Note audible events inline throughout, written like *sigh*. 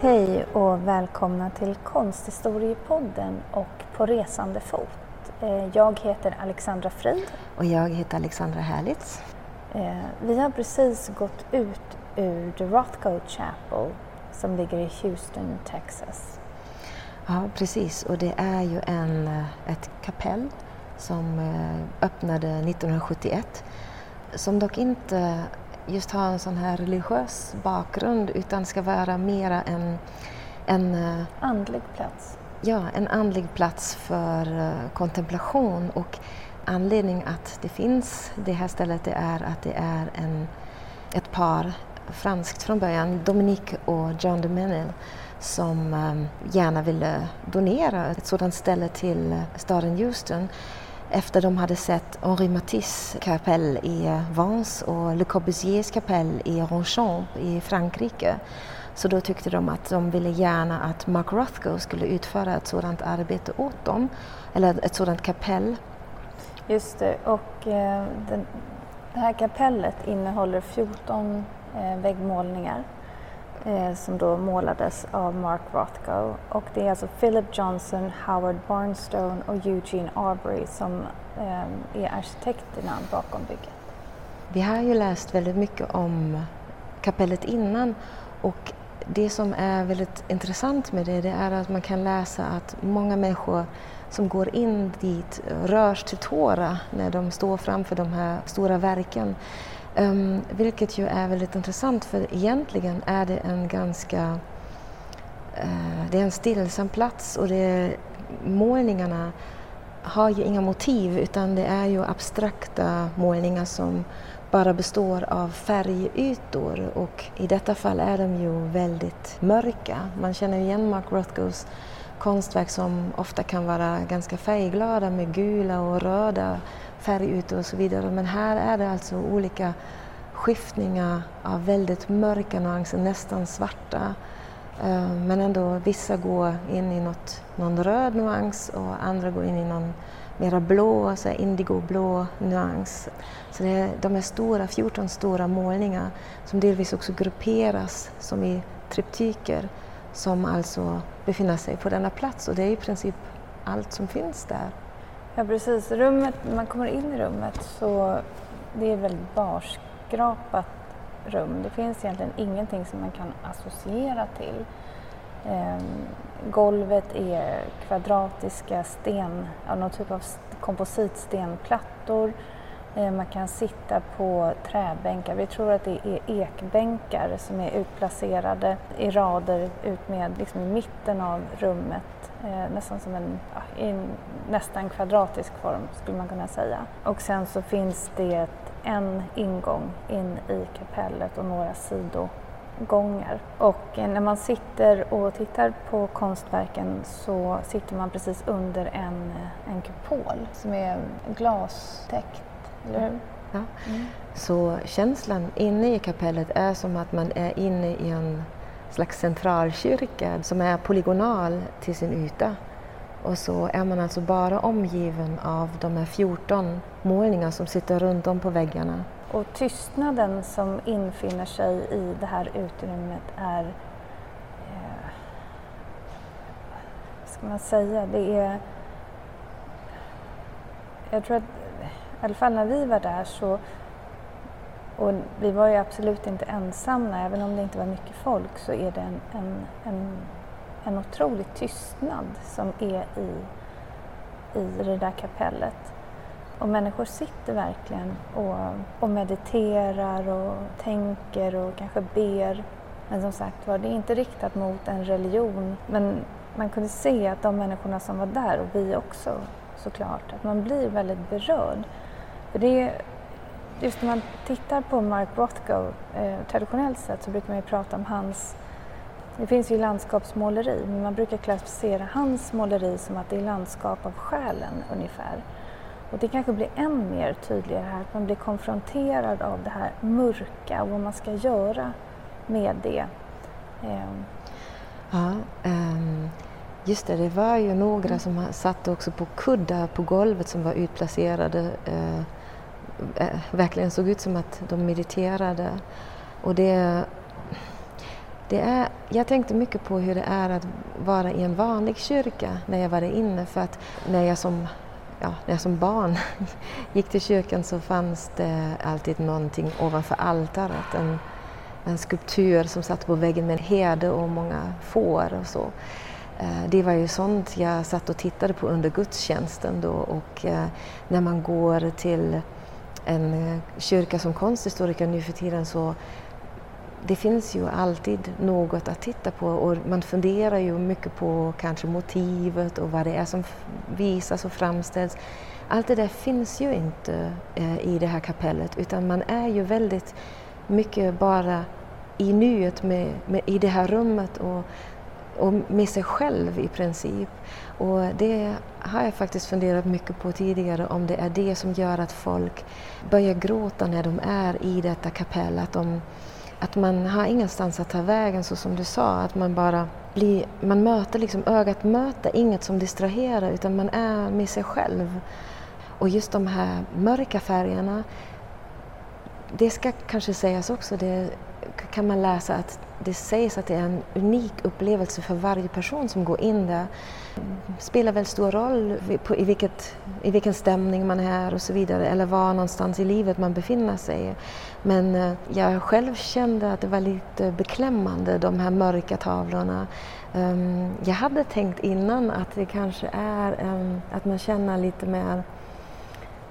Hej och välkomna till Konsthistoriepodden och På resande fot. Eh, jag heter Alexandra Frid. Och jag heter Alexandra Härlitz. Eh, vi har precis gått ut ur The Rothko Chapel som ligger i Houston, Texas. Ja, precis. Och det är ju en, eh, ett kapell som öppnade 1971 som dock inte just ha en sån här religiös bakgrund utan ska vara mera en, en eh, andlig plats. Ja, en andlig plats för uh, kontemplation och anledning att det finns det här stället det är att det är en, ett par, franskt från början, Dominique och John de Menil som um, gärna ville donera ett sådant ställe till staden Houston efter de hade sett Henri Matisses kapell i Vence och Le Corbusiers kapell i Ronchamp i Frankrike. Så då tyckte de att de ville gärna att Mark Rothko skulle utföra ett sådant arbete åt dem, eller ett sådant kapell. Just det, och eh, den, det här kapellet innehåller 14 eh, väggmålningar eh, som då målades av Mark Rothko. Och det är alltså Philip Johnson, Howard Barnstone och Eugene Arbery som eh, är arkitekterna bakom bygget. Vi har ju läst väldigt mycket om kapellet innan och det som är väldigt intressant med det, det är att man kan läsa att många människor som går in dit rörs till tårar när de står framför de här stora verken. Um, vilket ju är väldigt intressant för egentligen är det en ganska uh, det är en stillsam plats och det, målningarna har ju inga motiv utan det är ju abstrakta målningar som bara består av färgytor och i detta fall är de ju väldigt mörka. Man känner igen Mark Rothkos konstverk som ofta kan vara ganska färgglada med gula och röda färgytor och så vidare. Men här är det alltså olika skiftningar av väldigt mörka nyanser, nästan svarta. Eh, men ändå vissa går in i något, någon röd nyans och andra går in i någon mera blå, så indigoblå nyans. Så det är de är stora, 14 stora målningar som delvis också grupperas som i triptyker som alltså befinner sig på denna plats och det är i princip allt som finns där. Ja precis, rummet, när man kommer in i rummet så det är det väldigt barskrapat rum. Det finns egentligen ingenting som man kan associera till. Ehm, golvet är kvadratiska sten, någon typ av kompositstenplattor. Eh, man kan sitta på träbänkar. Vi tror att det är ekbänkar som är utplacerade i rader ut med liksom i mitten av rummet. Eh, nästan som en, ja, i en nästan kvadratisk form skulle man kunna säga. Och sen så finns det en ingång in i kapellet och några sidogångar. Och eh, när man sitter och tittar på konstverken så sitter man precis under en, en kupol som är glastäckt hur? Ja. Mm. Så känslan inne i kapellet är som att man är inne i en slags centralkyrka som är polygonal till sin yta. Och så är man alltså bara omgiven av de här 14 målningar som sitter runt om på väggarna. Och tystnaden som infinner sig i det här utrymmet är, eh, vad ska man säga, det är, jag tror att i alla fall när vi var där så, och vi var ju absolut inte ensamma, även om det inte var mycket folk så är det en, en, en, en otrolig tystnad som är i, i det där kapellet. Och människor sitter verkligen och, och mediterar och tänker och kanske ber. Men som sagt var, det är inte riktat mot en religion. Men man kunde se att de människorna som var där, och vi också såklart, att man blir väldigt berörd. För det just när man tittar på Mark Rothko, eh, traditionellt sett så brukar man ju prata om hans Det finns ju landskapsmåleri, men man brukar klassificera hans måleri som att det är landskap av själen ungefär. Och det kanske blir än mer tydligare här, att man blir konfronterad av det här mörka och vad man ska göra med det. Ehm. Ja, um, just det, det var ju några mm. som satt också på kuddar på golvet som var utplacerade. Uh, Eh, verkligen såg ut som att de mediterade. Och det, det är, jag tänkte mycket på hur det är att vara i en vanlig kyrka när jag var där inne. För att när jag som ja, när jag som barn *laughs* gick till kyrkan så fanns det alltid någonting ovanför altaret. En, en skulptur som satt på väggen med en herde och många får och så. Eh, det var ju sånt jag satt och tittade på under gudstjänsten då och eh, när man går till en eh, kyrka som konsthistoriker nu för tiden så det finns ju alltid något att titta på och man funderar ju mycket på kanske motivet och vad det är som visas och framställs. Allt det där finns ju inte eh, i det här kapellet utan man är ju väldigt mycket bara i nuet med, med, i det här rummet och, och med sig själv i princip. Och det har jag faktiskt funderat mycket på tidigare om det är det som gör att folk börjar gråta när de är i detta kapell. Att de, att man har ingenstans att ta vägen så som du sa, att man bara blir, man möter liksom, ögat möter inget som distraherar utan man är med sig själv. Och just de här mörka färgerna, det ska kanske sägas också, det kan man läsa att det sägs att det är en unik upplevelse för varje person som går in där. Det spelar väl stor roll i, vilket, i vilken stämning man är och så vidare eller var någonstans i livet man befinner sig. Men eh, jag själv kände att det var lite beklämmande de här mörka tavlorna. Ehm, jag hade tänkt innan att det kanske är ehm, att man känner lite mer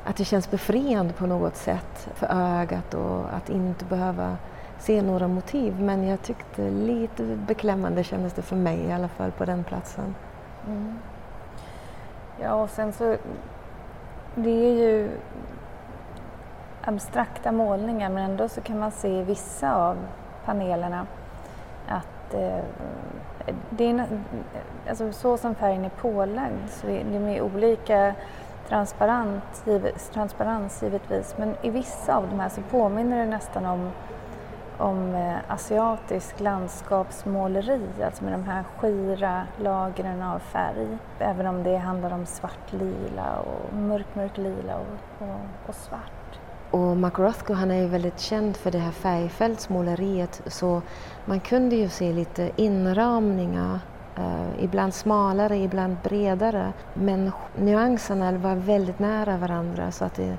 att det känns befriande på något sätt för ögat och att inte behöva se några motiv men jag tyckte lite beklämmande kändes det för mig i alla fall på den platsen. Mm. Ja och sen så, det är ju abstrakta målningar men ändå så kan man se i vissa av panelerna att eh, det är, alltså så som färgen är pålagd så är det med olika transparent, transparens givetvis men i vissa av de här så påminner det nästan om om eh, asiatisk landskapsmåleri, alltså med de här skira lagren av färg. Även om det handlar om svartlila och mörk, mörk lila och, och, och svart. Och Mark Rothko han är ju väldigt känd för det här färgfältsmåleriet så man kunde ju se lite inramningar Uh, ibland smalare, ibland bredare. Men nyanserna var väldigt nära varandra så att det,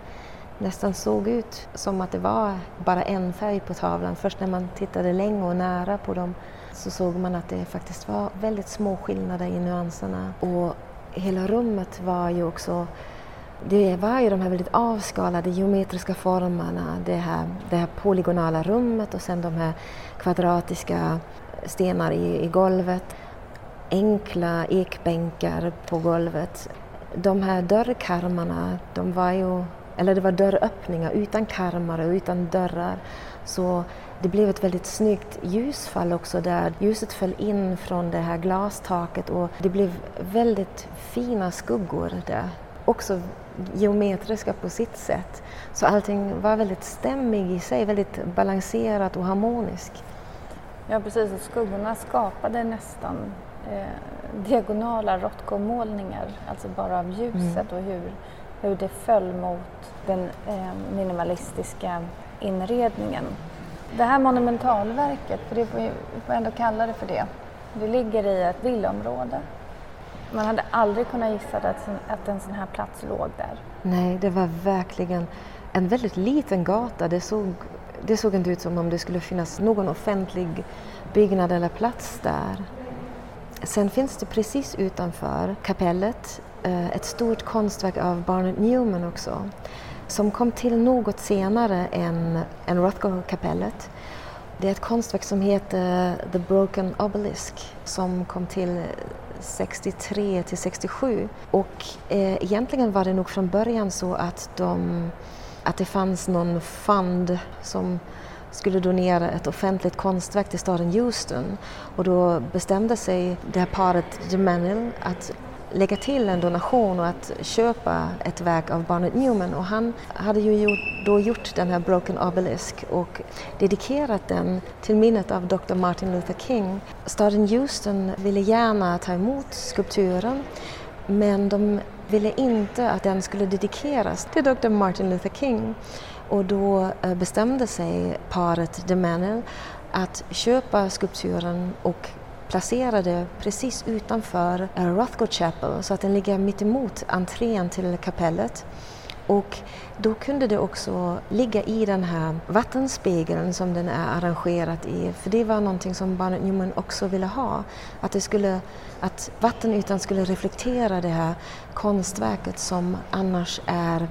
nästan såg ut som att det var bara en färg på tavlan. Först när man tittade länge och nära på dem så såg man att det faktiskt var väldigt små skillnader i nyanserna. Och hela rummet var ju också det var ju de här väldigt avskalade geometriska formerna, det här, det här polygonala rummet och sen de här kvadratiska stenar i, i golvet. Enkla ekbänkar på golvet. De här dörrkarmarna, de var ju eller det var dörröppningar utan karmar och utan dörrar. Så det blev ett väldigt snyggt ljusfall också där ljuset föll in från det här glastaket och det blev väldigt fina skuggor där. Också geometriska på sitt sätt. Så allting var väldigt stämmigt i sig, väldigt balanserat och harmoniskt. Ja precis, och skuggorna skapade nästan eh, diagonala Rothko-målningar, alltså bara av ljuset mm. och hur hur det föll mot den eh, minimalistiska inredningen. Det här monumentalverket, för det får vi får ändå kalla det för det, det ligger i ett villaområde. Man hade aldrig kunnat gissa att, att en sån här plats låg där. Nej, det var verkligen en väldigt liten gata. Det såg, det såg inte ut som om det skulle finnas någon offentlig byggnad eller plats där. Sen finns det precis utanför kapellet Eh, ett stort konstverk av Barnett Newman också som kom till något senare än, än Rothko-kapellet. Det är ett konstverk som heter The Broken Obelisk som kom till 63 till 67 och eh, egentligen var det nog från början så att, de, att det fanns någon fund som skulle donera ett offentligt konstverk till staden Houston och då bestämde sig det här paret Gemenil att lägga till en donation och att köpa ett verk av Barnett Newman och han hade ju gjort, då gjort den här Broken Obelisk och dedikerat den till minnet av Dr. Martin Luther King. Staden Houston ville gärna ta emot skulpturen men de ville inte att den skulle dedikeras till Dr. Martin Luther King och då eh, bestämde sig paret DeManel att köpa skulpturen och placerade precis utanför eh, Rothko Chapel så att den ligger mitt emot entrén till kapellet. Och då kunde det också ligga i den här vattenspegeln som den är arrangerad i, för det var någonting som Barnett Newman också ville ha. Att, det skulle, att vattenytan skulle reflektera det här konstverket som annars är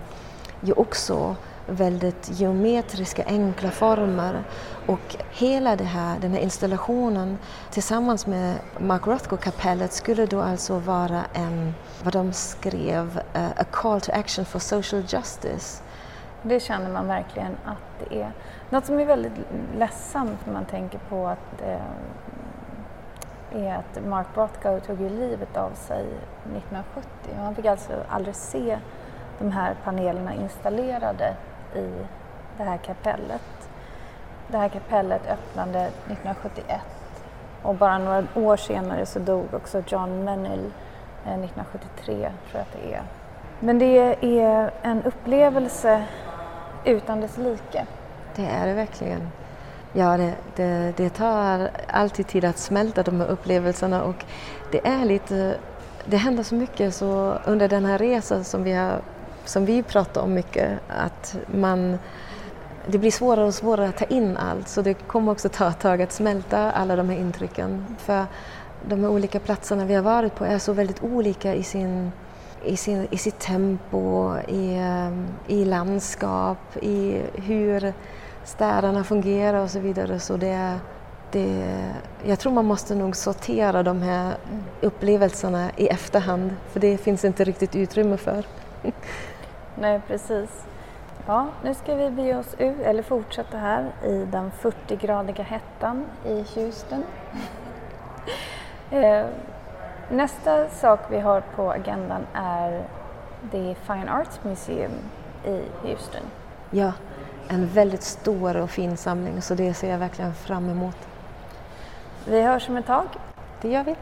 ju också väldigt geometriska, enkla former. Och hela det här, den här installationen tillsammans med Mark Rothko-kapellet skulle då alltså vara en, vad de skrev, uh, a call to action for social justice. Det känner man verkligen att det är. Något som är väldigt ledsamt när man tänker på att eh, är att Mark Rothko tog ju livet av sig 1970 och han fick alltså aldrig se de här panelerna installerade i det här kapellet. Det här kapellet öppnade 1971 och bara några år senare så dog också John Menil 1973 eh, tror jag att det är. Men det är en upplevelse utan dess like. Det är det verkligen. Ja, det, det, det, tar alltid tid att smälta de här upplevelserna och det är lite, det händer så mycket så under den här resan som vi har som vi pratar om mycket, att man, det blir svårare och svårare att ta in allt så det kommer också ta ett tag att smälta alla de här intrycken. För de här olika platserna vi har varit på är så väldigt olika i, sin, i, sin, i sitt tempo, i, eh, i landskap, i hur städerna fungerar och så vidare. Så det, det, jag tror man måste nog sortera de här upplevelserna i efterhand för det finns inte riktigt utrymme för. *laughs* Nej, precis. Ja, nu ska vi bege oss ut, eller fortsätta här i den 40-gradiga hettan i Houston. *laughs* Eh, nästa sak vi har på agendan är The Fine Arts Museum i Houston. Ja, en väldigt stor och fin samling så det ser jag verkligen fram emot. Vi hörs om ett tag. Det gör vi.